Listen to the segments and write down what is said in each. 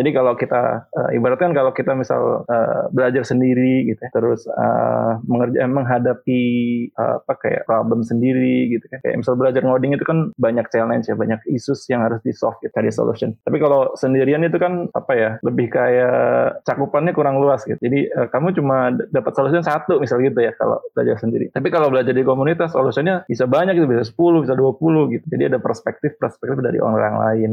Jadi kalau kita uh, ibaratkan kalau kita misal uh, belajar sendiri gitu ya, terus uh, mengerja menghadapi uh, apa kayak problem sendiri gitu kan. Kayak misal belajar ngoding itu kan banyak challenge ya, banyak issues yang harus di solve gitu, cari solution. Tapi kalau sendirian itu kan apa ya, lebih kayak cakupannya kurang luas gitu. Jadi uh, kamu cuma dapat solution satu misal gitu ya kalau belajar sendiri. Tapi kalau belajar di komunitas solusinya bisa banyak gitu, bisa 10, bisa 20 gitu. Jadi ada perspektif-perspektif dari orang lain.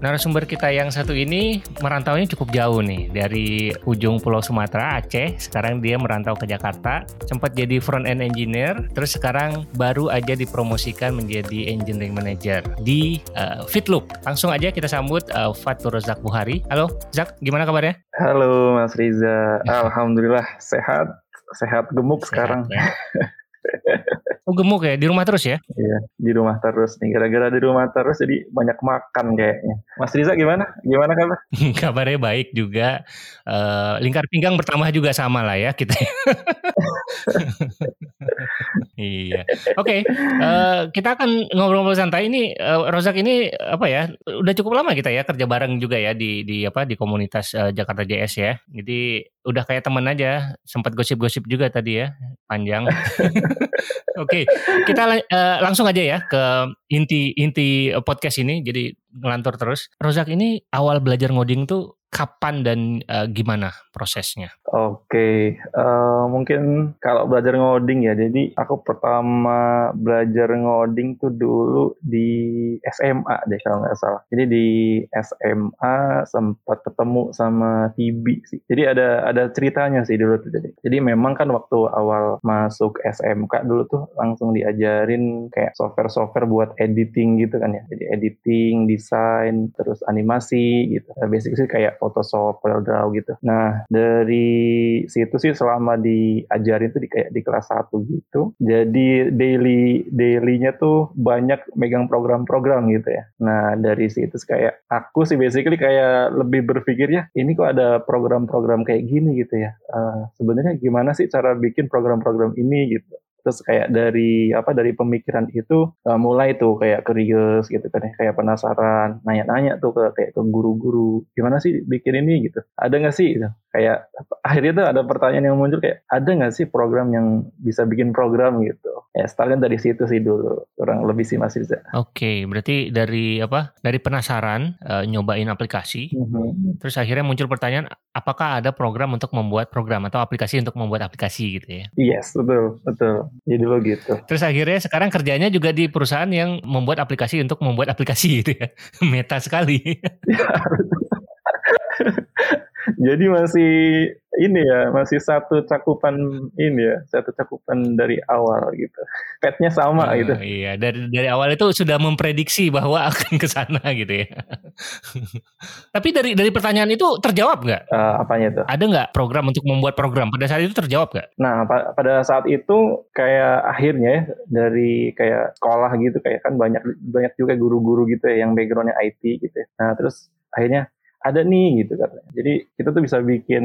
Narasumber kita yang satu ini merantaunya cukup jauh nih dari ujung Pulau Sumatera Aceh. Sekarang dia merantau ke Jakarta. Sempat jadi front end engineer, terus sekarang baru aja dipromosikan menjadi engineering manager di uh, Fitloop. Langsung aja kita sambut uh, Fatur Zak Buhari. Halo, Zak, gimana kabarnya? Halo Mas Riza, alhamdulillah sehat, sehat gemuk sehat, sekarang. Ya. Oh gemuk ya, di rumah terus ya? Iya, di rumah terus nih. Gara-gara di rumah terus jadi banyak makan kayaknya. Mas Riza gimana? Gimana kabar? Kabarnya baik juga. Uh, lingkar pinggang bertambah juga sama lah ya kita. iya. Oke, okay, uh, eh, kita akan ngobrol-ngobrol santai ini. Uh, Rozak ini apa ya? Udah cukup lama kita ya kerja bareng juga ya di di apa di komunitas uh, Jakarta JS ya. Jadi udah kayak teman aja. Sempat gosip-gosip juga tadi ya, panjang. Oke, okay, kita uh, langsung aja ya ke inti inti podcast ini. Jadi ngelantur terus. Rozak ini awal belajar ngoding tuh kapan dan uh, gimana prosesnya? Oke, okay. uh, eh, mungkin kalau belajar ngoding ya, jadi aku pertama belajar ngoding tuh dulu di SMA deh kalau nggak salah. Jadi di SMA sempat ketemu sama Tibi sih. Jadi ada ada ceritanya sih dulu tuh. Jadi, jadi memang kan waktu awal masuk SMK dulu tuh langsung diajarin kayak software-software buat editing gitu kan ya. Jadi editing, desain, terus animasi gitu. Nah, basic sih kayak Photoshop, CorelDRAW gitu. Nah, dari situ sih selama diajarin tuh di kayak di kelas 1 gitu. Jadi daily daily-nya tuh banyak megang program-program gitu ya. Nah, dari situ kayak aku sih basically kayak lebih berpikir ya, ini kok ada program-program kayak gini gitu ya. Uh, sebenarnya gimana sih cara bikin program-program ini gitu terus kayak dari apa dari pemikiran itu uh, mulai tuh kayak curious gitu kan ya kayak penasaran nanya-nanya tuh ke kayak ke guru-guru gimana sih bikin ini gitu ada nggak sih gitu kayak akhirnya tuh ada pertanyaan yang muncul kayak ada nggak sih program yang bisa bikin program gitu ya startnya dari situ sih dulu kurang lebih sih Mas Riza. Oke, berarti dari apa? Dari penasaran uh, nyobain aplikasi, mm-hmm. terus akhirnya muncul pertanyaan, apakah ada program untuk membuat program atau aplikasi untuk membuat aplikasi gitu ya? Yes, betul, betul. Jadi lo gitu. Terus akhirnya sekarang kerjanya juga di perusahaan yang membuat aplikasi untuk membuat aplikasi gitu ya, meta sekali. Jadi masih ini ya, masih satu cakupan ini ya, satu cakupan dari awal gitu. Petnya sama uh, gitu. Iya, dari dari awal itu sudah memprediksi bahwa akan ke sana gitu ya. Tapi dari dari pertanyaan itu terjawab nggak? Uh, apanya itu? Ada nggak program untuk membuat program pada saat itu terjawab nggak? Nah, pa pada saat itu kayak akhirnya ya, dari kayak sekolah gitu kayak kan banyak banyak juga guru-guru gitu ya yang backgroundnya IT gitu. Ya. Nah, terus akhirnya ada nih gitu katanya. Jadi kita tuh bisa bikin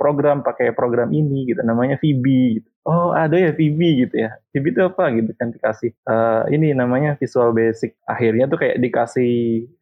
program pakai program ini gitu namanya VB gitu. Oh ada ya VB gitu ya. VB itu apa gitu kan dikasih uh, ini namanya Visual Basic. Akhirnya tuh kayak dikasih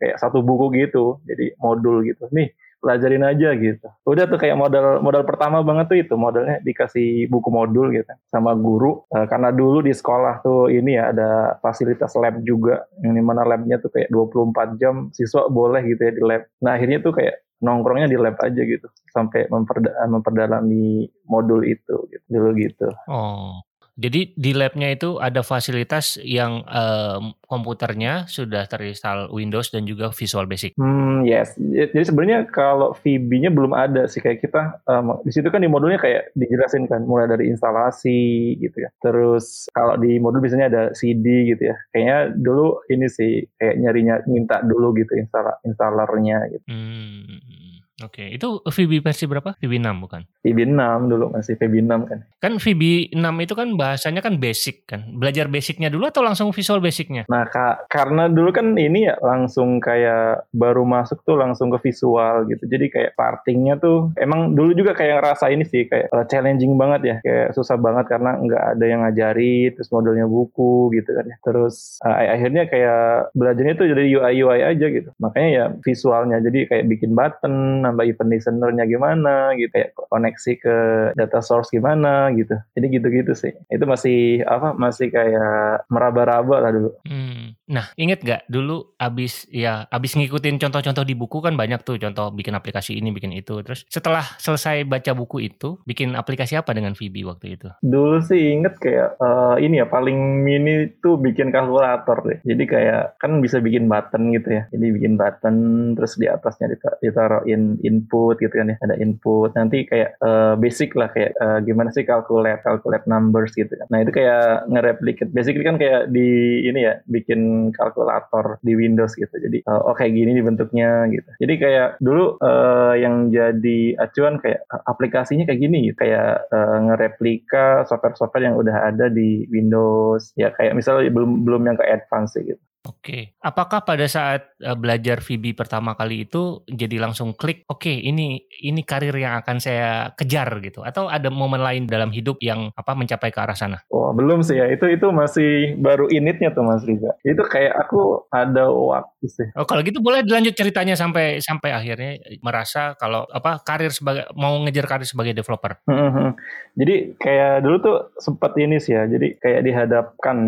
kayak satu buku gitu. Jadi modul gitu. Nih pelajarin aja gitu. Udah tuh kayak modal modal pertama banget tuh itu modalnya dikasih buku modul gitu sama guru e, karena dulu di sekolah tuh ini ya ada fasilitas lab juga yang di mana labnya tuh kayak 24 jam siswa boleh gitu ya di lab. Nah akhirnya tuh kayak nongkrongnya di lab aja gitu sampai memperda memperdalami modul itu gitu dulu gitu. Oh Jadi di labnya itu ada fasilitas yang um, komputernya sudah terinstall Windows dan juga Visual Basic. Hmm, yes. Jadi sebenarnya kalau VB-nya belum ada sih kayak kita um, di situ kan di modulnya kayak dijelasin kan mulai dari instalasi gitu ya. Terus kalau di modul biasanya ada CD gitu ya. Kayaknya dulu ini sih kayak nyarinya minta dulu gitu install installernya gitu. Hmm. Oke, itu VB versi berapa? VB 6 bukan? VB 6 dulu masih VB 6 kan. Kan VB 6 itu kan bahasanya kan basic kan. Belajar basicnya dulu atau langsung visual basicnya? Nah, ka karena dulu kan ini ya langsung kayak baru masuk tuh langsung ke visual gitu. Jadi kayak partingnya tuh emang dulu juga kayak ngerasa ini sih kayak uh, challenging banget ya. Kayak susah banget karena nggak ada yang ngajari, terus modelnya buku gitu kan ya. Terus uh, akhirnya kayak belajarnya tuh jadi UI UI aja gitu. Makanya ya visualnya jadi kayak bikin button nambah event listenernya gimana gitu ya koneksi ke data source gimana gitu. Jadi gitu-gitu sih. Itu masih apa masih kayak meraba-raba lah dulu. Hmm. nah inget gak dulu abis ya abis ngikutin contoh-contoh di buku kan banyak tuh contoh bikin aplikasi ini bikin itu. Terus setelah selesai baca buku itu bikin aplikasi apa dengan VB waktu itu? Dulu sih inget kayak uh, ini ya paling mini tuh bikin kalkulator deh. Jadi kayak kan bisa bikin button gitu ya. Jadi bikin button terus di atasnya ditaruhin input gitu kan ya ada input. Nanti kayak uh, basic lah kayak uh, gimana sih calculate calculate numbers gitu kan. Nah itu kayak nge-replicate. Basically kan kayak di ini ya bikin kalkulator di Windows gitu. Jadi uh, oh kayak gini bentuknya gitu. Jadi kayak dulu uh, yang jadi acuan kayak aplikasinya kayak gini gitu. kayak uh, ngereplika software-software yang udah ada di Windows. Ya kayak misalnya belum belum yang ke advance gitu Oke, apakah pada saat uh, belajar VB pertama kali itu jadi langsung klik, oke okay, ini ini karir yang akan saya kejar gitu, atau ada momen lain dalam hidup yang apa mencapai ke arah sana? Oh belum sih ya, itu itu masih baru initnya tuh Mas Riza. Itu kayak aku ada waktu sih. Oh kalau gitu boleh dilanjut ceritanya sampai sampai akhirnya merasa kalau apa karir sebagai mau ngejar karir sebagai developer. Hmm, hmm. Jadi kayak dulu tuh sempat ini sih ya, jadi kayak dihadapkan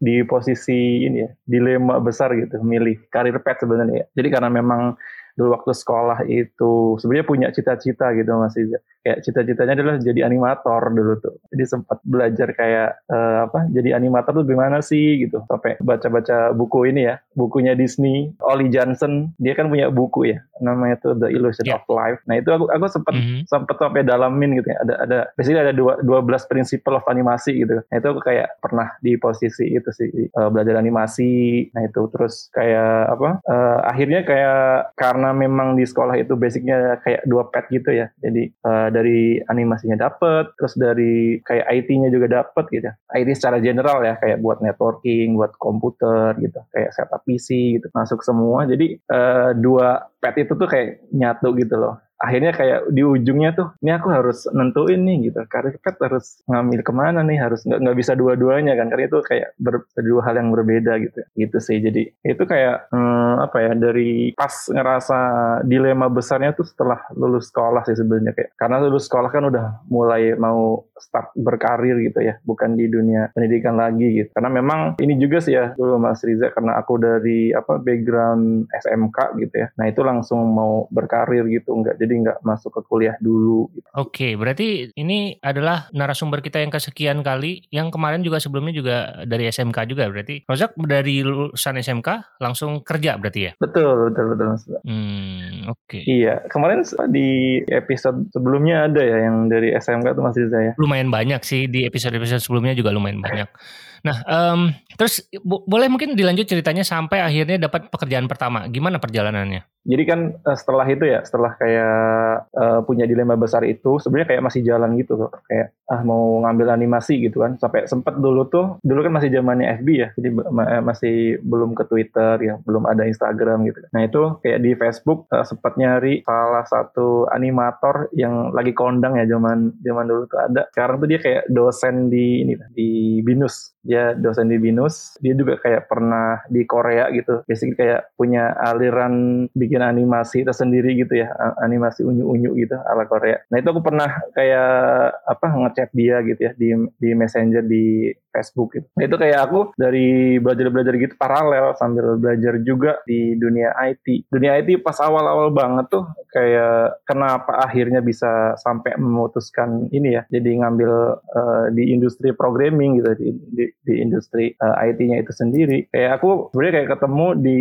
di posisi ini ya, dilema besar gitu, milih karir pet sebenarnya ya. Jadi karena memang dulu waktu sekolah itu sebenarnya punya cita-cita gitu Mas Iza. Kayak cita-citanya adalah jadi animator dulu tuh. Jadi sempat belajar kayak uh, apa? Jadi animator tuh gimana sih gitu. Sampai baca-baca buku ini ya, bukunya Disney, Ollie Johnson. Dia kan punya buku ya, namanya tuh The Illusion yeah. of Life. Nah, itu aku aku sempat mm -hmm. sempat sampai dalamin gitu ya. Ada ada basically ada dua, 12 principle of animasi gitu. Nah, itu aku kayak pernah di posisi itu sih uh, belajar animasi. Nah, itu terus kayak apa? Uh, akhirnya kayak karena karena memang di sekolah itu basicnya kayak dua pet gitu ya. Jadi uh, dari animasinya dapet, terus dari kayak IT-nya juga dapet gitu. IT secara general ya, kayak buat networking, buat komputer gitu, kayak setup PC gitu, masuk semua. Jadi uh, dua pet itu tuh kayak nyatu gitu loh. Akhirnya kayak di ujungnya tuh ini aku harus nentuin nih gitu. Karir pet harus ngambil ke mana nih harus nggak nggak bisa dua-duanya kan? Karena itu kayak ber, dua hal yang berbeda gitu gitu sih. Jadi itu kayak hmm, apa ya dari pas ngerasa dilema besarnya tuh setelah lulus sekolah sih sebenarnya kayak. Karena lulus sekolah kan udah mulai mau start berkarir gitu ya bukan di dunia pendidikan lagi gitu. Karena memang ini juga sih ya dulu Mas Riza karena aku dari apa background SMK gitu ya. Nah itu langsung mau berkarir gitu enggak jadi nggak masuk ke kuliah dulu. Gitu. Oke, berarti ini adalah narasumber kita yang kesekian kali, yang kemarin juga sebelumnya juga dari SMK juga berarti. Rozak dari lulusan SMK langsung kerja berarti ya? Betul, betul, betul. Hmm, oke. Okay. Iya, kemarin di episode sebelumnya ada ya yang dari SMK itu masih saya. Lumayan banyak sih di episode-episode sebelumnya juga lumayan banyak. Nah, um, terus boleh mungkin dilanjut ceritanya sampai akhirnya dapat pekerjaan pertama. Gimana perjalanannya? Jadi kan uh, setelah itu ya, setelah kayak uh, punya dilema besar itu, sebenarnya kayak masih jalan gitu tuh, kayak ah mau ngambil animasi gitu kan. Sampai sempet dulu tuh, dulu kan masih zamannya FB ya, jadi uh, masih belum ke Twitter ya, belum ada Instagram gitu. Nah itu kayak di Facebook uh, sempat nyari salah satu animator yang lagi kondang ya zaman zaman dulu tuh ada. Sekarang tuh dia kayak dosen di ini di Binus. Dia dosen di Binus. Dia juga kayak pernah di Korea gitu. Basically kayak punya aliran bikin animasi tersendiri gitu ya animasi unyu-unyu gitu ala Korea nah itu aku pernah kayak apa ngechat dia gitu ya di di messenger di Facebook gitu. Nah, itu kayak aku dari belajar-belajar gitu paralel sambil belajar juga di dunia IT. Dunia IT pas awal-awal banget tuh kayak kenapa akhirnya bisa sampai memutuskan ini ya, jadi ngambil uh, di industri programming gitu di, di, di industri uh, IT-nya itu sendiri. Kayak aku sebenarnya kayak ketemu di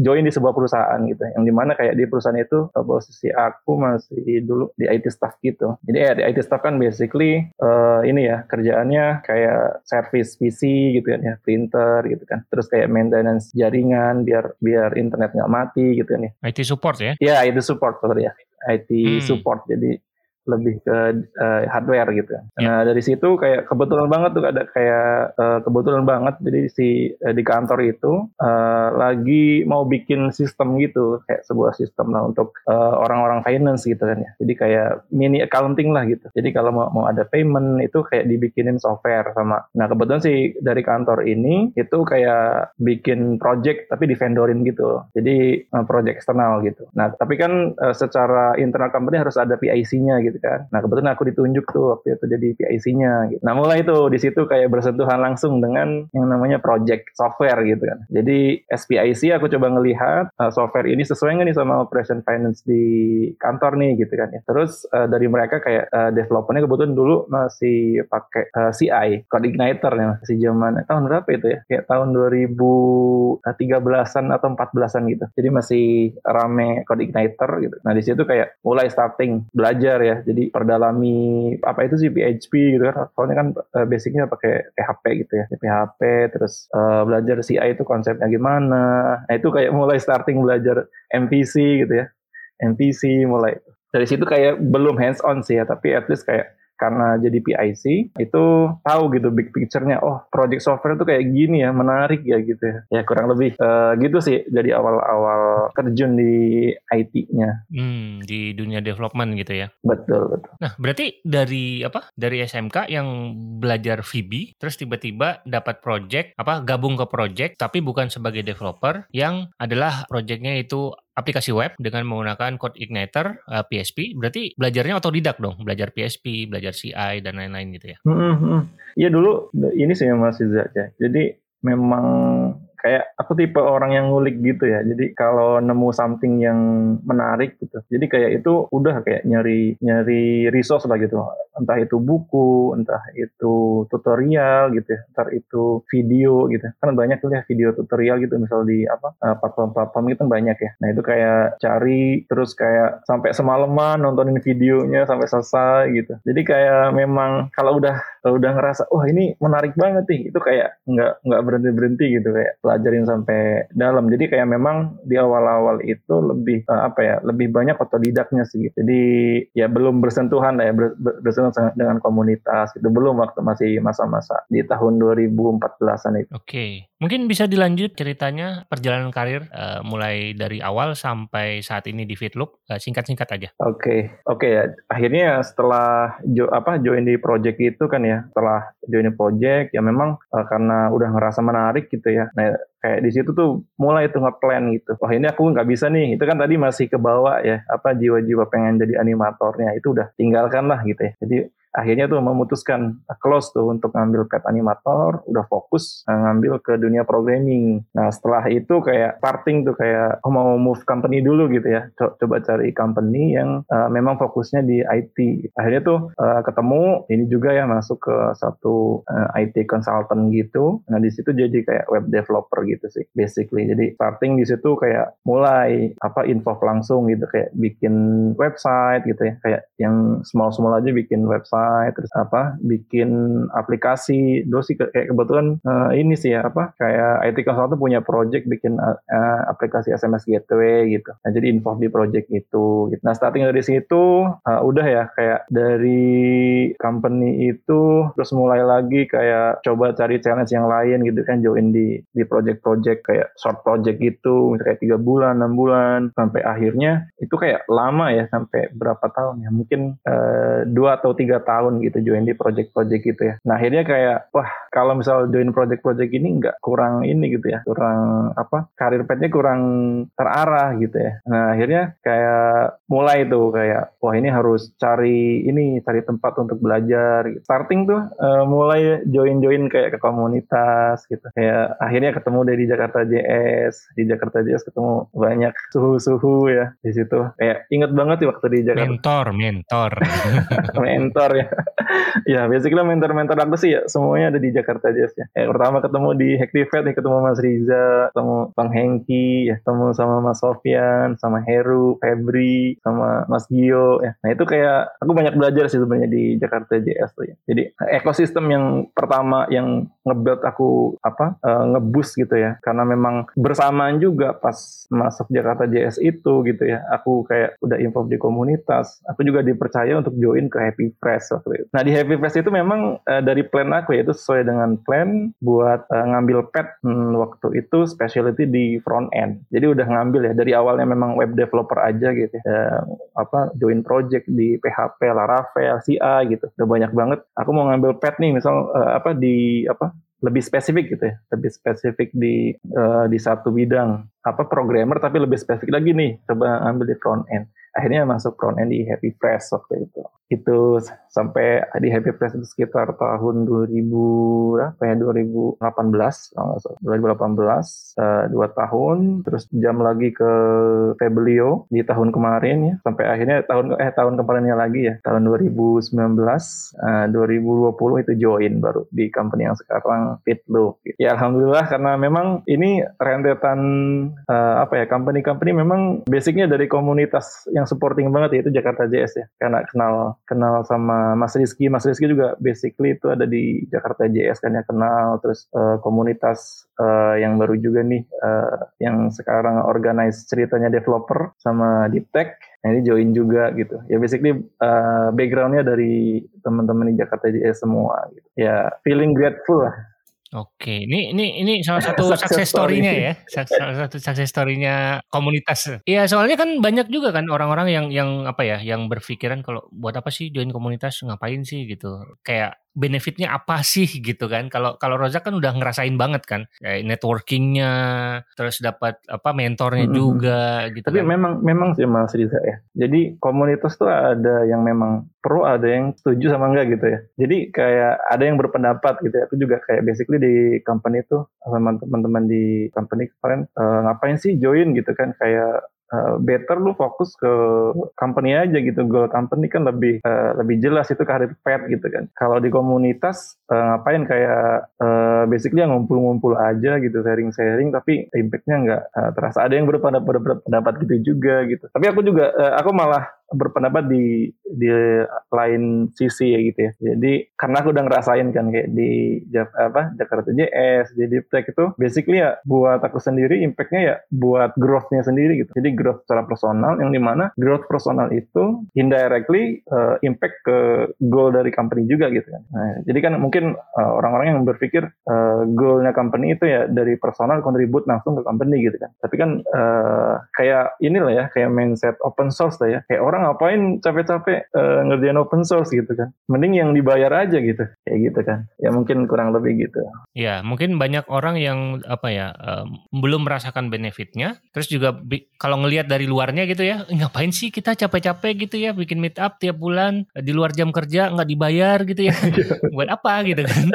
join di sebuah perusahaan gitu, yang di mana kayak di perusahaan itu posisi aku masih dulu di IT staff gitu. Jadi ya di IT staff kan basically uh, ini ya kerjaannya kayak service PC gitu kan ya, printer gitu kan. Terus kayak maintenance jaringan biar biar internet nggak mati gitu kan ya. IT support ya? Iya, IT support sorry ya. IT hmm. support jadi lebih ke uh, hardware gitu. Yeah. Nah dari situ kayak kebetulan banget tuh ada kayak uh, kebetulan banget jadi si uh, di kantor itu uh, lagi mau bikin sistem gitu kayak sebuah sistem lah untuk orang-orang uh, finance gitu kan ya. Jadi kayak mini accounting lah gitu. Jadi kalau mau mau ada payment itu kayak dibikinin software sama. Nah kebetulan sih dari kantor ini itu kayak bikin project tapi di vendorin gitu. Jadi uh, project eksternal gitu. Nah tapi kan uh, secara internal company harus ada PIC-nya gitu gitu kan. Nah kebetulan aku ditunjuk tuh waktu itu jadi PIC-nya gitu. Nah mulai tuh di situ kayak bersentuhan langsung dengan yang namanya project software gitu kan. Jadi SPIC aku coba ngelihat uh, software ini sesuai nggak nih sama operation finance di kantor nih gitu kan ya. Terus uh, dari mereka kayak uh, developernya kebetulan dulu masih pakai uh, CI, Code Igniter ya, masih zaman tahun berapa itu ya? Kayak tahun 2013-an atau 14-an gitu. Jadi masih rame Code Igniter gitu. Nah di situ kayak mulai starting belajar ya jadi perdalami apa itu sih PHP gitu kan. Soalnya kan uh, basicnya pakai PHP gitu ya. PHP terus uh, belajar CI itu konsepnya gimana. Nah itu kayak mulai starting belajar MVC gitu ya. MVC mulai. Dari situ kayak belum hands on sih ya tapi at least kayak karena jadi PIC itu tahu gitu big picture-nya. Oh project software tuh kayak gini ya menarik ya gitu ya. Ya kurang lebih uh, gitu sih jadi awal-awal terjun di IT-nya hmm, di dunia development gitu ya. Betul betul. Nah berarti dari apa? Dari SMK yang belajar VB terus tiba-tiba dapat project apa gabung ke project tapi bukan sebagai developer yang adalah projectnya itu aplikasi web dengan menggunakan code igniter uh, eh, PSP berarti belajarnya otodidak dong belajar PSP belajar CI dan lain-lain gitu ya? Iya mm -hmm. dulu ini sih masih ya jadi memang kayak aku tipe orang yang ngulik gitu ya. Jadi kalau nemu something yang menarik gitu jadi kayak itu udah kayak nyari nyari resource lah gitu. Entah itu buku entah itu tutorial gitu ya entah itu video gitu. Kan banyak tuh ya video tutorial gitu misal di apa eh, platform-platform itu banyak ya. Nah itu kayak cari terus kayak sampai semalaman nontonin videonya sampai selesai gitu. Jadi kayak memang kalau udah kalau udah ngerasa wah oh, ini menarik banget nih itu kayak nggak nggak berhenti berhenti gitu kayak pelajarin sampai dalam. Jadi kayak memang di awal-awal itu lebih uh, apa ya, lebih banyak otodidaknya sih. Gitu. Jadi ya belum bersentuhan lah ya bersentuhan dengan komunitas itu belum waktu masih masa-masa di tahun 2014-an itu. Oke. Okay. Mungkin bisa dilanjut ceritanya perjalanan karir uh, mulai dari awal sampai saat ini di Fitloop uh, singkat-singkat aja. Oke, okay. oke okay, ya. Akhirnya setelah jo apa join di project itu kan ya, setelah join di project ya memang uh, karena udah ngerasa menarik gitu ya. Nah kayak di situ tuh mulai tuh ngeplan gitu. Wah ini aku nggak bisa nih. Itu kan tadi masih ke bawah ya. Apa jiwa-jiwa pengen jadi animatornya itu udah tinggalkan lah gitu ya. Jadi akhirnya tuh memutuskan close tuh untuk ngambil pet animator, udah fokus uh, ngambil ke dunia programming. Nah setelah itu kayak parting tuh kayak oh mau move company dulu gitu ya, coba cari company yang uh, memang fokusnya di IT. Akhirnya tuh uh, ketemu ini juga ya masuk ke satu uh, IT consultant gitu. Nah di situ jadi kayak web developer gitu sih basically. Jadi starting di situ kayak mulai apa info langsung gitu kayak bikin website gitu ya kayak yang small small aja bikin website website terus apa bikin aplikasi dulu sih kayak kebetulan uh, ini sih ya apa kayak IT consultant punya project bikin uh, aplikasi SMS gateway gitu nah jadi info di project itu gitu. nah starting dari situ uh, udah ya kayak dari company itu terus mulai lagi kayak coba cari challenge yang lain gitu kan join di di project-project kayak short project gitu kayak tiga bulan enam bulan sampai akhirnya itu kayak lama ya sampai berapa tahun ya mungkin dua atau tiga tahun tahun gitu join di project-project gitu ya. Nah akhirnya kayak wah kalau misal join project-project ini nggak kurang ini gitu ya, kurang apa karir pathnya kurang terarah gitu ya. Nah akhirnya kayak mulai tuh kayak wah ini harus cari ini cari tempat untuk belajar. Gitu. Starting tuh uh, mulai join-join kayak ke komunitas gitu. Kayak akhirnya ketemu dari Jakarta JS, di Jakarta JS ketemu banyak suhu-suhu ya di situ. Kayak inget banget sih waktu di Jakarta. Mentor, mentor. mentor ya. ya basically mentor-mentor aku sih ya semuanya ada di Jakarta Jazz ya. Eh, pertama ketemu di Hactivate nih ketemu Mas Riza, ketemu Bang Hengki, ya ketemu sama Mas Sofian, sama Heru, Febri, sama Mas Gio ya. Nah itu kayak aku banyak belajar sih sebenarnya di Jakarta JS tuh ya. Jadi ekosistem yang pertama yang ngebuild aku apa uh, ngebus gitu ya karena memang bersamaan juga pas masuk Jakarta JS itu gitu ya aku kayak udah info di komunitas aku juga dipercaya untuk join ke Happy Press waktu itu. Nah di Happy Press itu memang uh, dari plan aku ya itu sesuai dengan plan buat uh, ngambil pet hmm, waktu itu specialty di front end. Jadi udah ngambil ya dari awalnya memang web developer aja gitu ya. Uh, apa join project di PHP Laravel CA gitu. Udah banyak banget. Aku mau ngambil pet nih misal uh, apa di apa lebih spesifik gitu ya, lebih spesifik di uh, di satu bidang. Apa programmer tapi lebih spesifik lagi nih. Coba ambil di front end. Akhirnya masuk front end di Happy Press waktu itu itu sampai di Happy Press itu sekitar tahun 2000 apa ya? 2018 2018 uh, dua tahun. Terus jam lagi ke Febelio di tahun kemarin ya. Sampai akhirnya tahun eh tahun kemarinnya lagi ya. Tahun 2019 uh, 2020 itu join baru di company yang sekarang Fitloop ya alhamdulillah karena memang ini rentetan uh, apa ya company-company memang basicnya dari komunitas yang supporting banget ya itu Jakarta JS ya. Karena kenal kenal sama Mas Rizky. Mas Rizky juga basically itu ada di Jakarta JS kan ya kenal. Terus uh, komunitas uh, yang baru juga nih uh, yang sekarang organize ceritanya developer sama Deep Tech. Nah ini join juga gitu. Ya basically uh, backgroundnya dari teman-teman di Jakarta JS semua. Gitu. Ya feeling grateful lah Oke, ini ini ini salah satu success story-nya ya, salah satu success story-nya komunitas. Iya, soalnya kan banyak juga kan orang-orang yang yang apa ya, yang berpikiran kalau buat apa sih join komunitas, ngapain sih gitu. Kayak benefitnya apa sih gitu kan kalau kalau Rozak kan udah ngerasain banget kan kayak networkingnya terus dapat apa mentornya -hmm. juga gitu tapi kan. memang memang sih Mas Riza ya jadi komunitas tuh ada yang memang pro ada yang setuju sama enggak gitu ya jadi kayak ada yang berpendapat gitu ya aku juga kayak basically di company itu sama teman-teman di company kemarin uh, ngapain sih join gitu kan? Kayak uh, better lu fokus ke company aja gitu. Goal company kan lebih uh, lebih jelas itu karir pet gitu kan. Kalau di komunitas uh, ngapain? Kayak uh, basically ngumpul-ngumpul aja gitu sharing-sharing tapi impactnya nggak uh, terasa. Ada yang berpendapat berpendapat gitu juga gitu. Tapi aku juga uh, aku malah berpendapat di di lain sisi ya gitu ya. Jadi karena aku udah ngerasain kan kayak di apa Jakarta JS, di Tech itu basically ya buat aku sendiri impactnya ya buat growth-nya sendiri gitu. Jadi growth secara personal yang di mana growth personal itu indirectly uh, impact ke goal dari company juga gitu kan. Nah, jadi kan mungkin uh, orang-orang yang berpikir uh, goalnya company itu ya dari personal kontribut langsung ke company gitu kan. Tapi kan uh, kayak inilah ya kayak mindset open source lah ya. Kayak orang ngapain capek-capek uh, ngerjain open source gitu kan. Mending yang dibayar aja gitu. Kayak gitu kan. Ya mungkin kurang lebih gitu. Ya, mungkin banyak orang yang apa ya um, belum merasakan benefitnya. Terus juga kalau ngelihat dari luarnya gitu ya, ngapain sih kita capek-capek gitu ya bikin meet up tiap bulan di luar jam kerja nggak dibayar gitu ya. Buat apa gitu kan.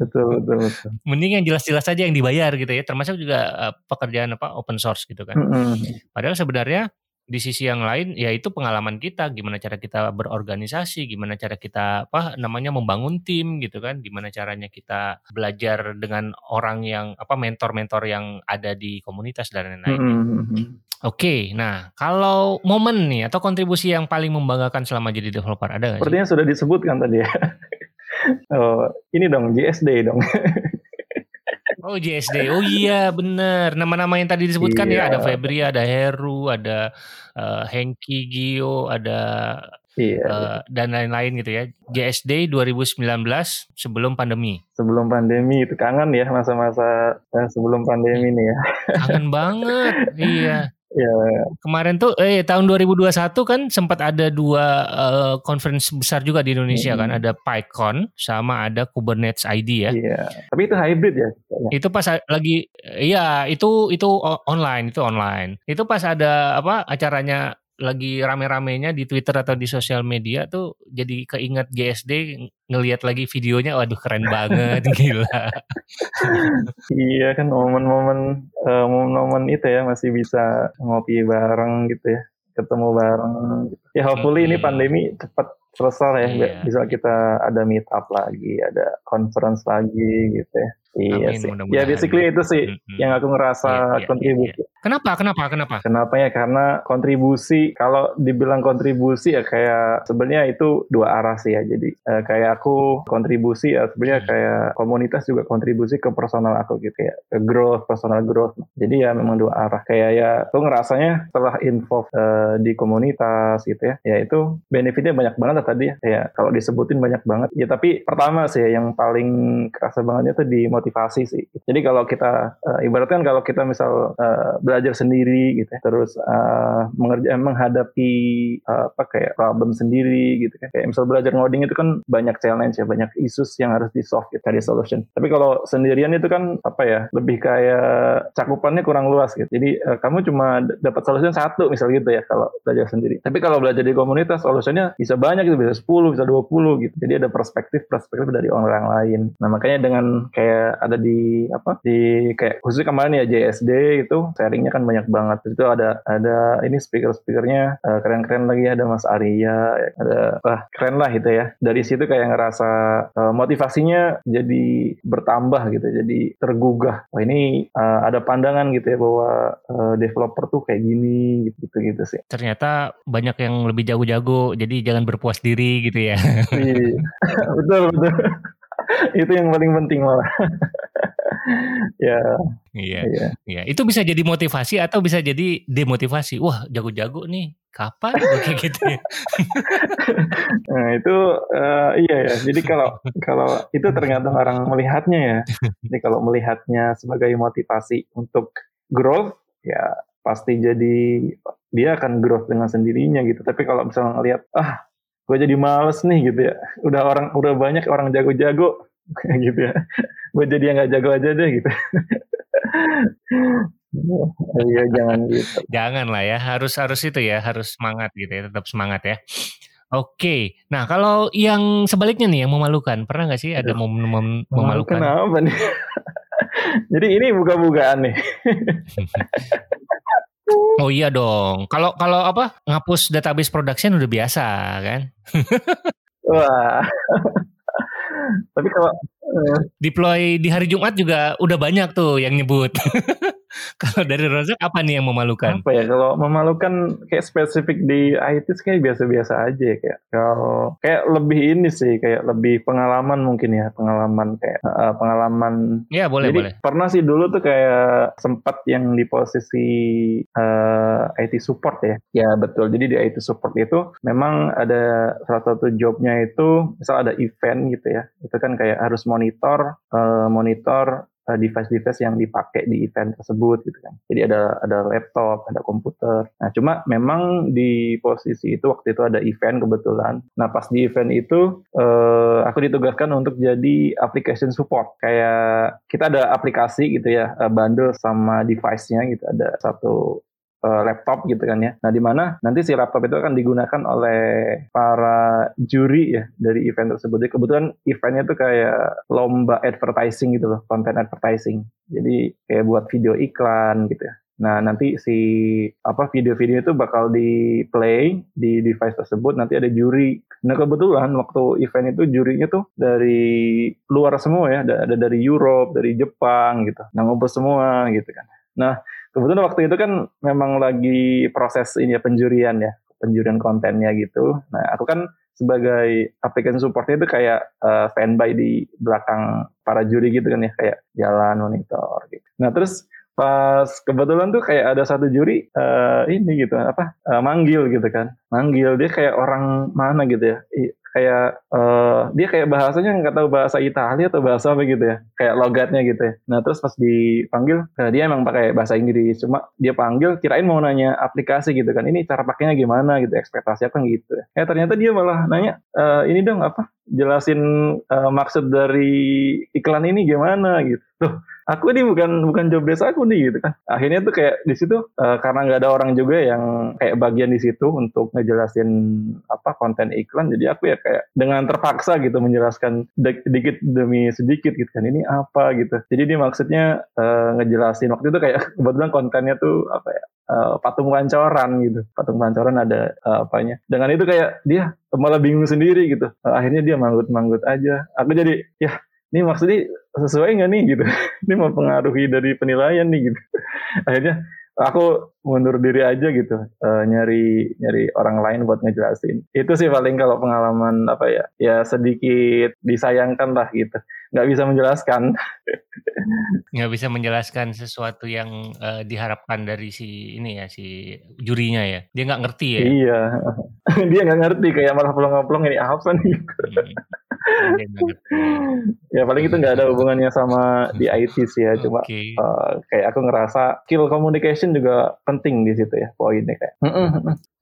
betul, betul, betul. Mending yang jelas-jelas saja yang dibayar gitu ya. Termasuk juga uh, pekerjaan apa open source gitu kan. Mm -hmm. Padahal sebenarnya di sisi yang lain ya itu pengalaman kita gimana cara kita berorganisasi gimana cara kita apa namanya membangun tim gitu kan gimana caranya kita belajar dengan orang yang apa mentor-mentor yang ada di komunitas dan lain-lain mm -hmm. Oke, nah kalau momen nih atau kontribusi yang paling membanggakan selama jadi developer ada nggak? Sepertinya sudah disebutkan tadi ya. oh, ini dong JSD dong. Oh JSD, oh iya bener. Nama-nama yang tadi disebutkan ya, iya. ya ada Febri, ada Heru, ada uh, Hengki, Gio, ada iya. uh, dan lain-lain gitu ya. JSD 2019 sebelum pandemi. Sebelum pandemi itu kangen ya masa-masa sebelum pandemi nih ya. Kangen banget, iya. Ya. Kemarin tuh eh tahun 2021 kan sempat ada dua uh, conference besar juga di Indonesia hmm. kan, ada PyCon sama ada Kubernetes ID ya. Iya. Tapi itu hybrid ya. Itu pas lagi iya itu itu online, itu online. Itu pas ada apa acaranya lagi rame-ramenya di Twitter atau di sosial media tuh jadi keinget GSD ngelihat lagi videonya waduh keren banget gila. iya kan momen-momen uh, momen-momen itu ya masih bisa ngopi bareng gitu ya ketemu bareng gitu. ya hopefully hmm. ini pandemi cepat selesai ya iya. bisa kita ada meet up lagi ada conference lagi gitu ya Iya Amin, sih. Ya basically itu sih mm-hmm. yang aku ngerasa yeah, yeah, kontribusi. Yeah, yeah. Kenapa? Kenapa? Kenapa? Kenapa ya? Karena kontribusi kalau dibilang kontribusi ya kayak sebenarnya itu dua arah sih ya. Jadi eh, kayak aku kontribusi ya sebenarnya hmm. kayak komunitas juga kontribusi ke personal aku gitu ya, ke growth, personal growth. Jadi ya memang dua arah. Kayak ya aku ngerasanya setelah info eh, di komunitas gitu ya, ya itu benefitnya banyak banget tadi ya. Kayak kalau disebutin banyak banget. Ya tapi pertama sih ya, yang paling kerasa bangetnya itu di motivasi sih. Jadi kalau kita uh, ibaratkan kalau kita misal uh, belajar sendiri gitu ya, terus uh, mengerja menghadapi uh, apa kayak problem sendiri gitu kan. Kayak misal belajar ngoding itu kan banyak challenge ya, banyak isus yang harus di solve gitu, cari solution. Tapi kalau sendirian itu kan apa ya, lebih kayak cakupannya kurang luas gitu. Jadi uh, kamu cuma dapat solution satu misal gitu ya kalau belajar sendiri. Tapi kalau belajar di komunitas solusinya bisa banyak gitu, bisa 10, bisa 20 gitu. Jadi ada perspektif-perspektif dari orang lain. Nah, makanya dengan kayak ada di apa di kayak khususnya kemarin ya JSD itu sharingnya kan banyak banget. Itu ada ada ini speaker speakernya uh, keren-keren lagi. Ada Mas Arya ada wah keren lah gitu ya. Dari situ kayak ngerasa uh, motivasinya jadi bertambah gitu jadi tergugah. Wah ini uh, ada pandangan gitu ya bahwa uh, developer tuh kayak gini gitu gitu gitu sih. Ternyata banyak yang lebih jago-jago jadi jangan berpuas diri gitu ya. Iya. betul betul itu yang paling penting malah. ya. Iya, iya. Iya. Itu bisa jadi motivasi atau bisa jadi demotivasi. Wah, jago-jago nih. Kapan kayak gitu ya? nah, itu uh, iya ya. Jadi kalau kalau itu tergantung orang melihatnya ya. Jadi kalau melihatnya sebagai motivasi untuk growth ya pasti jadi dia akan growth dengan sendirinya gitu. Tapi kalau misalnya ngelihat ah gue jadi males nih gitu ya udah orang udah banyak orang jago-jago gitu ya gue jadi yang gak jago aja deh gitu Iya jangan gitu. Jangan lah ya, harus harus itu ya, harus semangat gitu ya, tetap semangat ya. Oke, nah kalau yang sebaliknya nih yang memalukan, pernah nggak sih ada momen-momen memalukan? Kenapa nih? Jadi ini buka-bukaan nih. Oh iya dong. Kalau kalau apa ngapus database production udah biasa kan? Wah. Tapi kalau uh, deploy di hari Jumat juga udah banyak tuh yang nyebut. kalau dari Rozak apa nih yang memalukan? Apa ya kalau memalukan kayak spesifik di IT kayak biasa-biasa aja kayak kalau kayak lebih ini sih kayak lebih pengalaman mungkin ya pengalaman kayak uh, pengalaman. Ya boleh Jadi, boleh. Pernah sih dulu tuh kayak sempat yang di posisi uh, eh, IT support ya. Ya betul. Jadi di IT support itu memang ada salah satu jobnya itu misal ada event gitu ya. Itu kan kayak harus monitor uh, monitor device-device yang dipakai di event tersebut gitu kan. Jadi ada ada laptop, ada komputer. Nah, cuma memang di posisi itu waktu itu ada event kebetulan. Nah, pas di event itu eh, aku ditugaskan untuk jadi application support. Kayak kita ada aplikasi gitu ya, eh, bundle sama device-nya gitu. Ada satu uh, laptop gitu kan ya. Nah, di mana nanti si laptop itu akan digunakan oleh para juri ya dari event tersebut. Jadi kebetulan eventnya tuh kayak lomba advertising gitu loh, konten advertising. Jadi kayak buat video iklan gitu ya. Nah, nanti si apa video-video itu bakal di play di device tersebut, nanti ada juri. Nah, kebetulan waktu event itu jurinya tuh dari luar semua ya, ada dari Europe, dari Jepang gitu. Nah, ngumpul semua gitu kan. Nah, kebetulan waktu itu kan memang lagi proses ini ya penjurian ya penjurian kontennya gitu. Nah aku kan sebagai application supportnya itu kayak uh, fanby di belakang para juri gitu kan ya kayak jalan monitor gitu. Nah terus pas kebetulan tuh kayak ada satu juri uh, ini gitu apa uh, manggil gitu kan. Manggil dia kayak orang mana gitu ya kayak uh, dia kayak bahasanya nggak tahu bahasa Italia atau bahasa apa gitu ya kayak logatnya gitu ya. Nah terus pas dipanggil nah dia emang pakai bahasa Inggris. Cuma dia panggil kirain mau nanya aplikasi gitu kan ini cara pakainya gimana? gitu ekspektasi apa? gitu. Ya eh ternyata dia malah nanya e, ini dong apa? Jelasin uh, maksud dari iklan ini gimana? gitu. Tuh, aku ini bukan bukan job desk aku nih gitu kan. Akhirnya tuh kayak di situ uh, karena nggak ada orang juga yang kayak bagian di situ untuk ngejelasin apa konten iklan. Jadi aku ya kayak dengan terpaksa gitu menjelaskan sedikit demi sedikit gitu kan. Ini apa gitu. Jadi dia maksudnya uh, ngejelasin waktu itu kayak kebetulan kontennya tuh apa ya uh, patung pancoran gitu. Patung pancoran ada uh, apanya. Dengan itu kayak dia malah bingung sendiri gitu. Uh, akhirnya dia manggut-manggut aja. Aku jadi ya ini maksudnya sesuai nggak nih gitu. ini mempengaruhi dari penilaian nih gitu. akhirnya aku mundur diri aja gitu. Uh, nyari nyari orang lain buat ngejelasin. Itu sih paling kalau pengalaman apa ya ya sedikit disayangkan lah gitu. Nggak bisa menjelaskan. Nggak bisa menjelaskan sesuatu yang uh, diharapkan dari si ini ya si jurinya ya. Dia nggak ngerti ya? Iya. Dia nggak ngerti kayak malah pelong-pelong ini apa nih hmm ya paling itu nggak ada hubungannya sama di IT sih ya. Cuma okay. uh, eh, kayak aku ngerasa skill communication juga penting di situ ya poinnya kayak.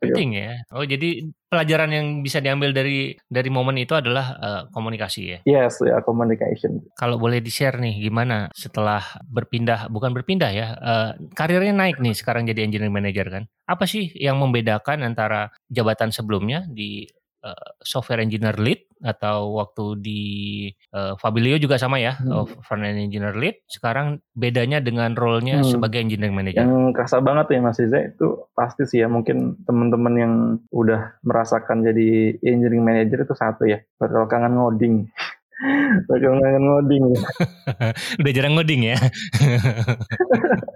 Penting ya. Oh jadi pelajaran yang bisa diambil dari dari momen itu adalah uh, komunikasi ya? Yes ya communication. Kalau boleh di share nih gimana setelah berpindah bukan berpindah ya uh, karirnya naik nih sekarang jadi engineering manager kan? Apa sih yang membedakan antara jabatan sebelumnya di uh, software engineer lead atau waktu di uh, Fabilio juga sama ya, hmm. uh, front end engineer lead. Sekarang bedanya dengan role-nya hmm. sebagai engineering manager. Yang kerasa banget ya Mas Iza itu pasti sih ya mungkin teman-teman yang udah merasakan jadi engineering manager itu satu ya, bakal kangen ngoding. bakal kangen ngoding. udah jarang ngoding ya.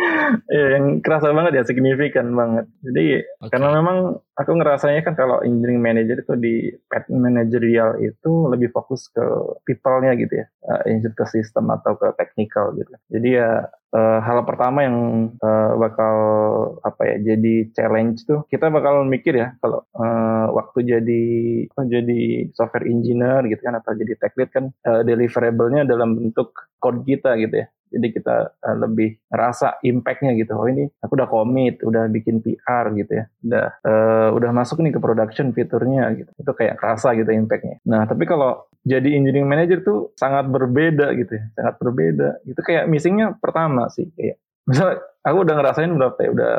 ya, yang kerasa banget ya signifikan banget. Jadi okay. karena memang aku ngerasanya kan kalau engineering manager itu di pet managerial itu lebih fokus ke people-nya gitu ya, uh, ke sistem atau ke technical gitu. Jadi ya uh, hal pertama yang uh, bakal apa ya jadi challenge tuh kita bakal mikir ya kalau uh, waktu jadi oh, jadi software engineer gitu kan atau jadi tech lead kan uh, deliverable-nya dalam bentuk code kita gitu ya jadi kita uh, lebih ngerasa impactnya gitu. Oh ini aku udah komit udah bikin PR gitu ya. Udah uh, udah masuk nih ke production fiturnya gitu. Itu kayak kerasa gitu impactnya. Nah tapi kalau jadi engineering manager tuh sangat berbeda gitu ya. Sangat berbeda. Itu kayak missingnya pertama sih kayak misal aku udah ngerasain berapa ya? Udah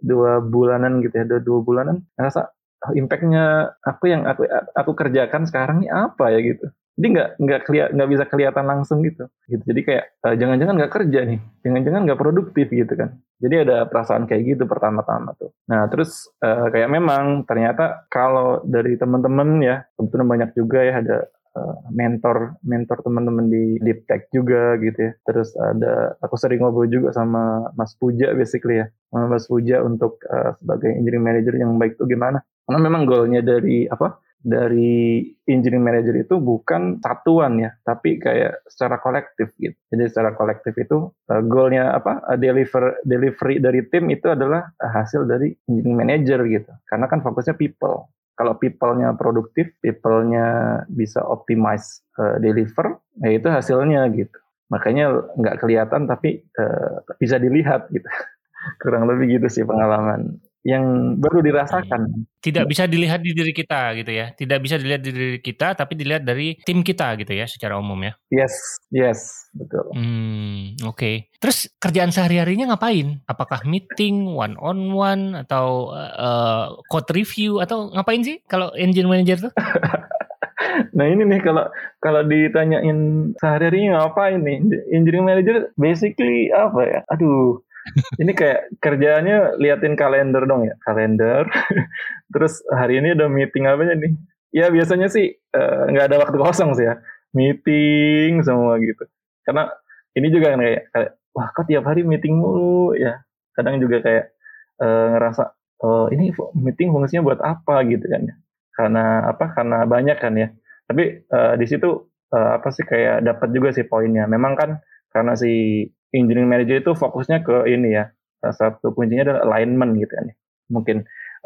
dua bulanan gitu ya dua, dua bulanan. Ngerasa oh, impactnya aku yang aku aku kerjakan sekarang ini apa ya? gitu jadi nggak nggak keliat nggak bisa kelihatan langsung gitu. Gitu. Jadi kayak uh, jangan-jangan nggak kerja nih. Jangan-jangan nggak produktif gitu kan. Jadi ada perasaan kayak gitu pertama-tama tuh. Nah terus uh, kayak memang ternyata kalau dari teman-teman ya kebetulan banyak juga ya ada uh, mentor mentor teman-teman di deep tech juga gitu ya. Terus ada aku sering ngobrol juga sama Mas Puja basically ya. Sama Mas Puja untuk uh, sebagai engineering manager yang baik tuh gimana? Karena memang goalnya dari apa dari engineering manager itu bukan satuan ya, tapi kayak secara kolektif gitu. Jadi secara kolektif itu uh, goalnya apa? Uh, deliver delivery dari tim itu adalah uh, hasil dari engineering manager gitu. Karena kan fokusnya people. Kalau people-nya produktif, people-nya bisa optimize uh, deliver, ya itu hasilnya gitu. Makanya nggak kelihatan tapi uh, bisa dilihat gitu. Kurang lebih gitu sih pengalaman yang baru dirasakan. Tidak bisa dilihat di diri kita gitu ya. Tidak bisa dilihat di diri kita tapi dilihat dari tim kita gitu ya secara umum ya. Yes, yes, betul. Hmm, oke. Okay. Terus kerjaan sehari-harinya ngapain? Apakah meeting one on one atau uh, code review atau ngapain sih kalau engine manager tuh? nah ini nih kalau kalau ditanyain sehari-harinya ngapain nih engineering manager basically apa ya aduh ini kayak kerjaannya liatin kalender dong ya kalender. Terus hari ini ada meeting apa nih? Ya biasanya sih eh, nggak uh, ada waktu kosong sih ya. Meeting semua gitu. Karena ini juga kan kayak, kayak wah kok tiap hari meeting mulu? Ya kadang juga kayak uh, ngerasa oh ini meeting fungsinya buat apa? Gitu kan ya. Karena apa? Karena banyak kan ya. Tapi uh, di situ uh, apa sih kayak dapat juga sih poinnya. Memang kan karena si engineering manager itu fokusnya ke ini ya salah satu kuncinya adalah alignment gitu kan ya. mungkin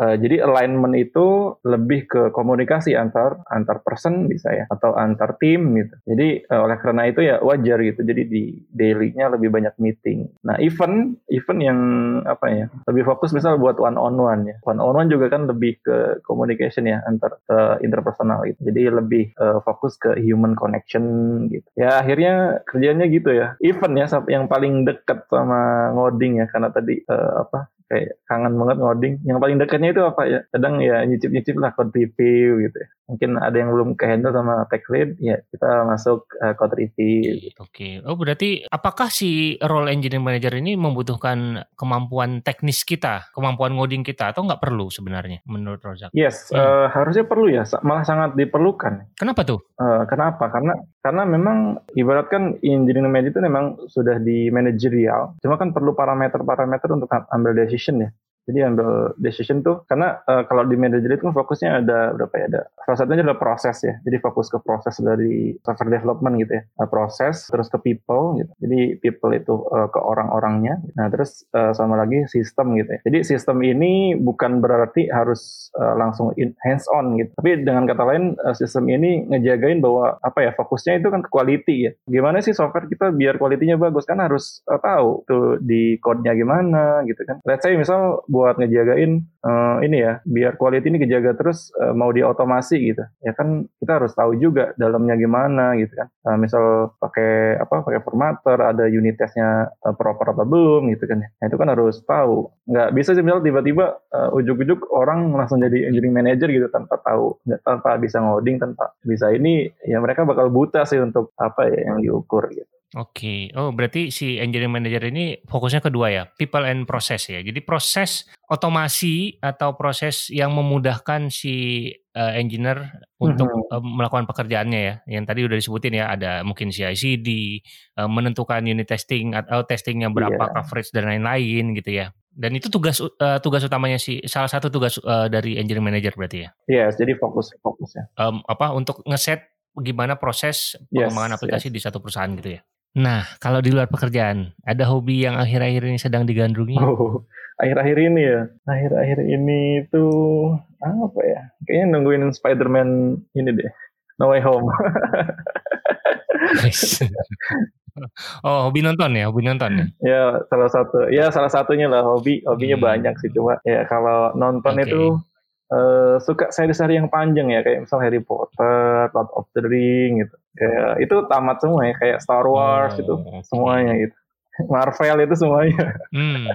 Uh, jadi alignment itu lebih ke komunikasi antar antar person bisa ya atau antar tim gitu. Jadi uh, oleh karena itu ya wajar gitu. Jadi di daily-nya lebih banyak meeting. Nah, event event yang apa ya? Lebih fokus misal buat one on one ya. One on one juga kan lebih ke communication ya antar uh, interpersonal gitu. Jadi lebih uh, fokus ke human connection gitu. Ya akhirnya kerjanya gitu ya. Event ya yang paling dekat sama ngoding ya karena tadi uh, apa kayak kangen banget ngoding. Yang paling dekatnya itu apa ya? Kadang ya nyicip-nyicip lah code review gitu ya. Mungkin ada yang belum ke handle sama tech lead, ya kita masuk uh, code review. Gitu. Oke. Okay. Oh berarti apakah si role engineering manager ini membutuhkan kemampuan teknis kita, kemampuan ngoding kita, atau nggak perlu sebenarnya menurut Rozak? Yes, hmm. uh, harusnya perlu ya, malah sangat diperlukan. Kenapa tuh? Uh, kenapa? Karena karena memang ibaratkan engineering manager itu memang sudah di manajerial, cuma kan perlu parameter-parameter untuk ambil decision ya. Jadi ambil decision tuh karena uh, kalau di manager itu kan fokusnya ada berapa ya ada salah satunya adalah proses ya. Jadi fokus ke proses dari software development gitu ya. Nah, proses terus ke people gitu. Jadi people itu uh, ke orang-orangnya. Nah, terus uh, sama lagi sistem gitu ya. Jadi sistem ini bukan berarti harus uh, langsung in, hands on gitu. Tapi dengan kata lain uh, sistem ini ngejagain bahwa apa ya fokusnya itu kan ke quality ya. Gimana sih software kita biar kualitinya bagus kan harus uh, tahu tuh di code-nya gimana gitu kan. Let's say misal buat ngejagain uh, ini ya biar quality ini kejaga terus uh, mau diotomasi gitu. Ya kan kita harus tahu juga dalamnya gimana gitu kan. Uh, misal pakai apa pakai formatter ada unit testnya uh, proper apa belum gitu kan nah, itu kan harus tahu. Nggak bisa sih misal tiba-tiba uh, ujuk-ujuk orang langsung jadi engineering manager gitu tanpa tahu nggak tanpa bisa ngoding tanpa bisa ini ya mereka bakal buta sih untuk apa ya yang diukur gitu Oke, oh berarti si engineering manager ini fokusnya kedua ya, people and process ya. Jadi proses otomasi atau proses yang memudahkan si uh, engineer untuk uh, melakukan pekerjaannya ya. Yang tadi udah disebutin ya, ada mungkin CI/CD, uh, menentukan unit testing atau testingnya berapa yeah. coverage dan lain-lain gitu ya. Dan itu tugas uh, tugas utamanya si salah satu tugas uh, dari engineering manager berarti ya. Iya, yes, jadi fokus fokusnya. Um, apa untuk ngeset gimana proses pengembangan yes, aplikasi yes. di satu perusahaan gitu ya. Nah, kalau di luar pekerjaan, ada hobi yang akhir-akhir ini sedang digandrungi? Oh, akhir-akhir ini ya. Akhir-akhir ini itu apa ya? Kayaknya nungguin Spider-Man ini deh. No Way Home. oh, hobi nonton ya, hobi nonton ya? Ya, salah satu. Ya, salah satunya lah hobi. Hobinya hmm. banyak sih, cuma ya kalau nonton okay. itu uh, suka seri-seri yang panjang ya, kayak misal Harry Potter, Lord of the Ring gitu. Kayak itu tamat semua ya kayak Star Wars oh, itu okay. semuanya gitu. Marvel itu semuanya. Hmm.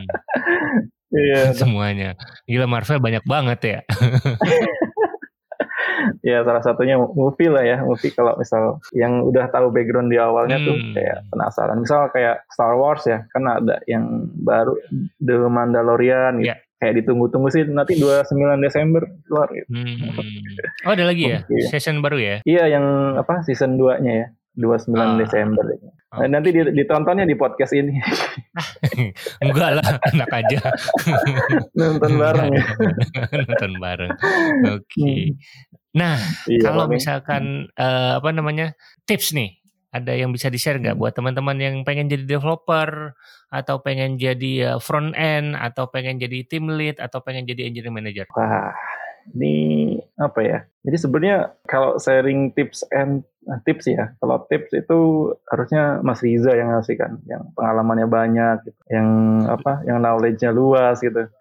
iya. Semuanya. Gila Marvel banyak banget ya. Ya salah satunya movie lah ya movie kalau misal yang udah tahu background di awalnya hmm. tuh kayak penasaran. Misal kayak Star Wars ya kan ada yang baru The Mandalorian gitu. Yeah kayak ditunggu-tunggu sih nanti 29 Desember keluar gitu. Hmm. Oh ada lagi ya? Okay. Season baru ya? Iya yang apa season 2-nya ya. 29 ah. Desember. Okay. Nanti ditontonnya di podcast ini. Enggak lah, enak aja. Nonton bareng ya. Nonton bareng. Oke. Okay. Hmm. Nah, iya, kalau misalkan uh, apa namanya tips nih ada yang bisa di-share nggak hmm. buat teman-teman yang pengen jadi developer atau pengen jadi front end atau pengen jadi team lead atau pengen jadi engineering manager? Wah, ini apa ya? Jadi sebenarnya kalau sharing tips and nah, tips ya, kalau tips itu harusnya Mas Riza yang ngasih kan, yang pengalamannya banyak, gitu. yang apa, yang knowledge-nya luas gitu.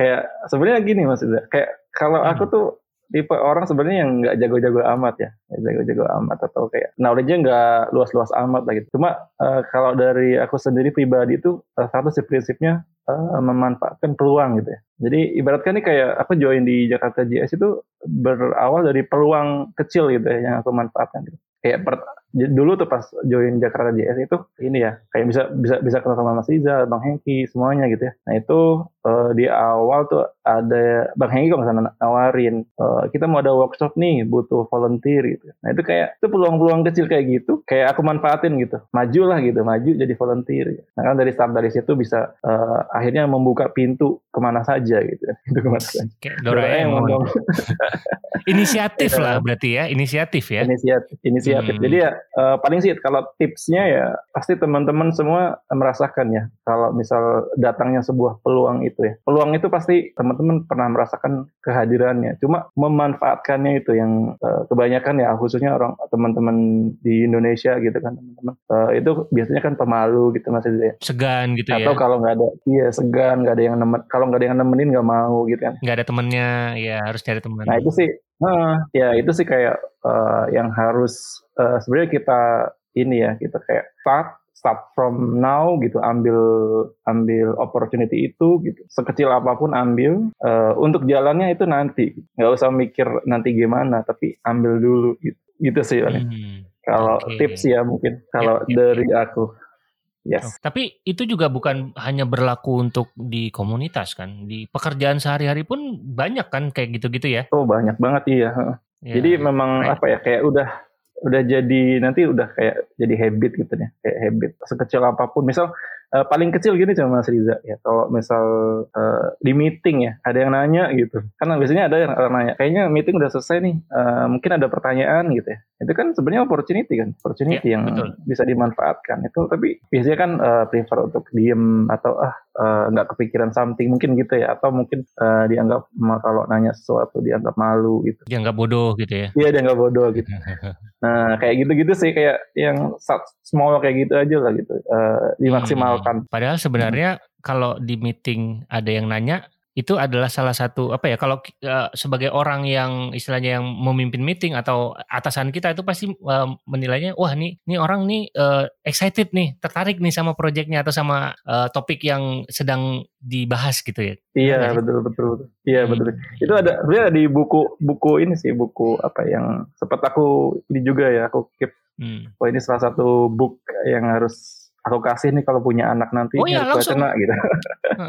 Kayak sebenarnya gini Mas Riza, kayak kalau aku hmm. tuh tipe orang sebenarnya yang nggak jago-jago amat ya, jago-jago amat atau kayak knowledge-nya nggak luas-luas amat lah gitu. Cuma uh, kalau dari aku sendiri pribadi itu uh, satu sih prinsipnya uh, memanfaatkan peluang gitu ya. Jadi ibaratkan nih kayak aku join di Jakarta JS itu berawal dari peluang kecil gitu ya yang aku manfaatkan gitu. Kayak per, dulu tuh pas join Jakarta JS itu ini ya kayak bisa bisa bisa kenal sama Mas Iza, Bang Hengki semuanya gitu ya. Nah itu uh, di awal tuh ada Bang Hengki kalau misalnya nawarin uh, kita mau ada workshop nih butuh volunteer gitu. Nah itu kayak itu peluang-peluang kecil kayak gitu kayak aku manfaatin gitu. Maju lah gitu, maju jadi volunteer. Nah kan dari start dari situ bisa uh, akhirnya membuka pintu ke mana saja gitu. Itu ke mana saja. Kayak Doraemon. inisiatif lah berarti ya, inisiatif ya. Inisiatif, inisiatif. Hmm. Jadi ya uh, paling sih kalau tipsnya ya pasti teman-teman semua merasakan ya kalau misal datangnya sebuah peluang itu itu ya. Peluang itu pasti teman-teman pernah merasakan kehadirannya. Cuma memanfaatkannya itu yang uh, kebanyakan ya khususnya orang teman-teman di Indonesia gitu kan teman-teman. Uh, itu biasanya kan pemalu gitu masih ya. Segan gitu Atau ya. Atau kalau nggak ada iya segan, nggak ada yang nemen kalau nggak ada yang nemenin nggak mau gitu kan. Nggak ada temennya, ya harus cari teman. Nah itu sih, uh, ya itu sih kayak uh, yang harus uh, sebenarnya kita ini ya kita kayak start start from now gitu ambil ambil opportunity itu gitu sekecil apa pun ambil uh, untuk jalannya itu nanti nggak usah mikir nanti gimana tapi ambil dulu gitu gitu sih hmm, kalau okay. tips ya mungkin kalau ya, ya, dari ya. aku Yes. Oh, tapi itu juga bukan hanya berlaku untuk di komunitas kan, di pekerjaan sehari-hari pun banyak kan kayak gitu-gitu ya? Oh banyak banget iya. Ya, Jadi memang apa ya kayak udah udah jadi nanti udah kayak jadi habit gitu ya kayak habit sekecil apa pun. Misal uh, paling kecil gini cuma Mas Riza ya. Kalau misal uh, di meeting ya ada yang nanya gitu. Kan biasanya ada yang nanya kayaknya meeting udah selesai nih uh, mungkin ada pertanyaan gitu ya. Itu kan sebenarnya opportunity kan opportunity ya, yang betul. bisa dimanfaatkan. Itu tapi biasanya kan uh, prefer untuk diem atau ah nggak uh, kepikiran something mungkin gitu ya. Atau mungkin uh, dianggap kalau nanya sesuatu dianggap malu gitu. Dianggap bodoh gitu ya. Iya dianggap bodoh gitu. Nah kayak gitu-gitu sih kayak yang small kayak gitu aja lah gitu. Uh, dimaksimalkan hmm. padahal sebenarnya hmm. kalau di meeting ada yang nanya itu adalah salah satu apa ya kalau uh, sebagai orang yang istilahnya yang memimpin meeting atau atasan kita itu pasti uh, menilainya wah nih nih orang nih uh, excited nih tertarik nih sama proyeknya atau sama uh, topik yang sedang dibahas gitu ya iya betul betul betul iya hmm. betul itu ada sebenarnya di buku buku ini sih buku apa yang sempat aku ini juga ya aku keep hmm. oh ini salah satu book yang harus aku kasih nih kalau punya anak nanti oh, iya, langsung. baca gitu.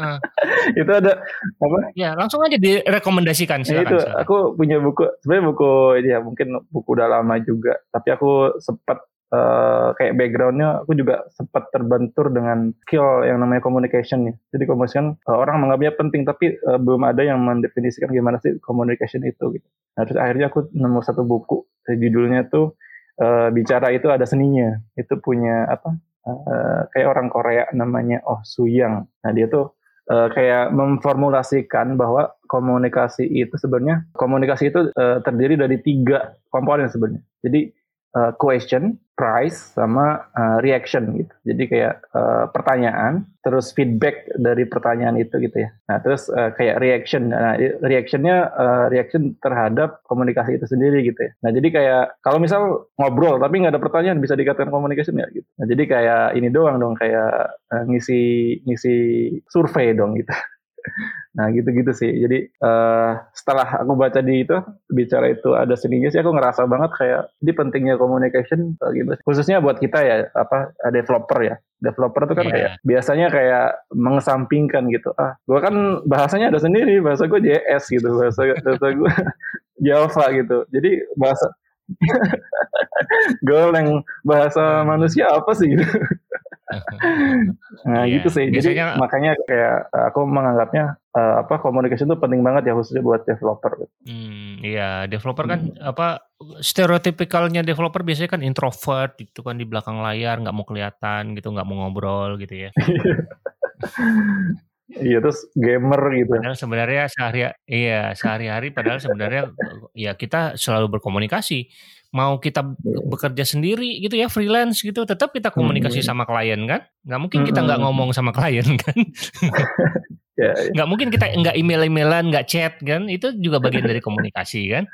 itu ada apa? Ya langsung aja direkomendasikan. Silakan, ya, itu silakan. aku punya buku sebenarnya buku ini ya mungkin buku udah lama juga, tapi aku sempat uh, kayak backgroundnya aku juga sempat terbentur dengan skill yang namanya communication ya. Jadi communication uh, orang menganggapnya penting tapi uh, belum ada yang mendefinisikan gimana sih communication itu gitu. Nah terus akhirnya aku nemu satu buku judulnya tuh uh, bicara itu ada seninya. Itu punya apa? Uh, kayak orang Korea namanya Oh Suyang. Nah dia tuh uh, kayak memformulasikan bahwa komunikasi itu sebenarnya komunikasi itu uh, terdiri dari tiga komponen sebenarnya. Jadi uh, question, price, sama uh, reaction gitu. Jadi kayak uh, pertanyaan, terus feedback dari pertanyaan itu gitu ya. Nah terus uh, kayak reaction, nah reactionnya uh, reaction terhadap komunikasi itu sendiri gitu ya. Nah jadi kayak kalau misal ngobrol tapi nggak ada pertanyaan bisa dikatakan communication nggak gitu. Nah jadi kayak ini doang dong kayak uh, ngisi ngisi survei dong gitu. Nah gitu-gitu sih. Jadi uh, setelah aku baca di itu bicara itu ada seninya sih aku ngerasa banget kayak di pentingnya communication uh, gitu. Khususnya buat kita ya apa developer ya. Developer itu kan yeah. kayak biasanya kayak mengesampingkan gitu. Ah, gua kan bahasanya ada sendiri, bahasa gue JS gitu, bahasa bahasa gue Java gitu. Jadi bahasa Gol yang bahasa manusia apa sih gitu. nah yeah. gitu sih. Jadi Biasanya, makanya kayak eh, aku menganggapnya uh, apa komunikasi itu penting banget ya khususnya buat developer. Hmm, iya, developer kan hmm. apa stereotipikalnya developer biasanya kan introvert itu kan di belakang layar nggak mau kelihatan gitu, nggak mau ngobrol gitu ya. Iya terus gamer gitu. Padahal sebenarnya sehari iya sehari-hari padahal sebenarnya ya kita selalu berkomunikasi mau kita iya. bekerja sendiri gitu ya freelance gitu tetap kita komunikasi hmm. sama klien kan nggak mungkin kita nggak ngomong sama klien kan ya, ya. nggak mungkin kita nggak email emailan nggak chat kan itu juga bagian dari komunikasi kan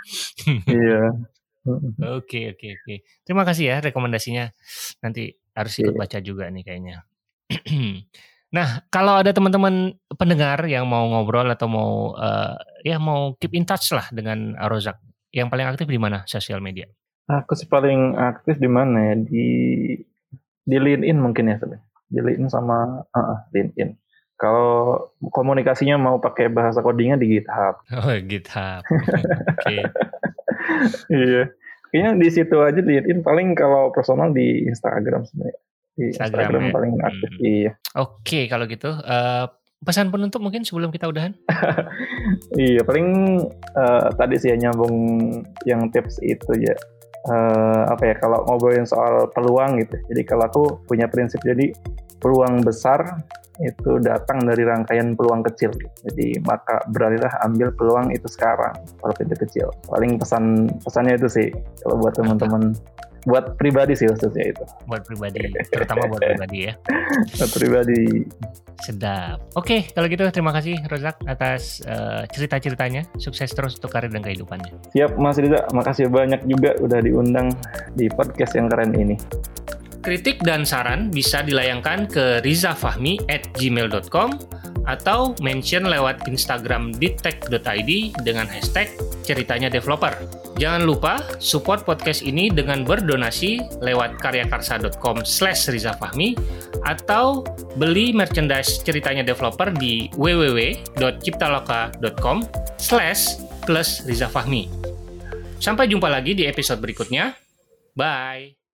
iya oke oke oke terima kasih ya rekomendasinya nanti harus ikut iya. baca juga nih kayaknya Nah, kalau ada teman-teman pendengar yang mau ngobrol atau mau uh, ya mau keep in touch lah dengan Rozak, yang paling aktif di mana sosial media? Aku sih paling aktif di mana ya? Di di LinkedIn mungkin ya sebenarnya. Di LinkedIn sama uh, LinkedIn. Kalau komunikasinya mau pakai bahasa codingnya di GitHub. Oh, GitHub. Oke. iya. Kayaknya di situ aja di LinkedIn paling kalau personal di Instagram sebenarnya. Di Instagram, Instagram ya? paling aktif. Hmm. Iya. Oke, kalau gitu uh, pesan penutup mungkin sebelum kita udahan? iya, paling uh, tadi sih ya nyambung yang tips itu ya uh, apa ya kalau ngobrolin soal peluang gitu. Jadi kalau aku punya prinsip jadi peluang besar itu datang dari rangkaian peluang kecil. Jadi maka beralihlah ambil peluang itu sekarang, walaupun itu kecil. Paling pesan pesannya itu sih kalau buat teman-teman buat pribadi sih khususnya itu. Buat pribadi, terutama buat pribadi ya. buat pribadi. Sedap. Oke, kalau gitu terima kasih Rozak atas uh, cerita-ceritanya. Sukses terus untuk karir dan kehidupannya. Siap Mas Riza, makasih banyak juga udah diundang di podcast yang keren ini. Kritik dan saran bisa dilayangkan ke rizafahmi at gmail.com atau mention lewat Instagram ditek.id dengan hashtag ceritanya developer. Jangan lupa support podcast ini dengan berdonasi lewat karyakarsa.com slash rizafahmi atau beli merchandise ceritanya developer di www.ciptaloka.com slash plus rizafahmi. Sampai jumpa lagi di episode berikutnya. Bye!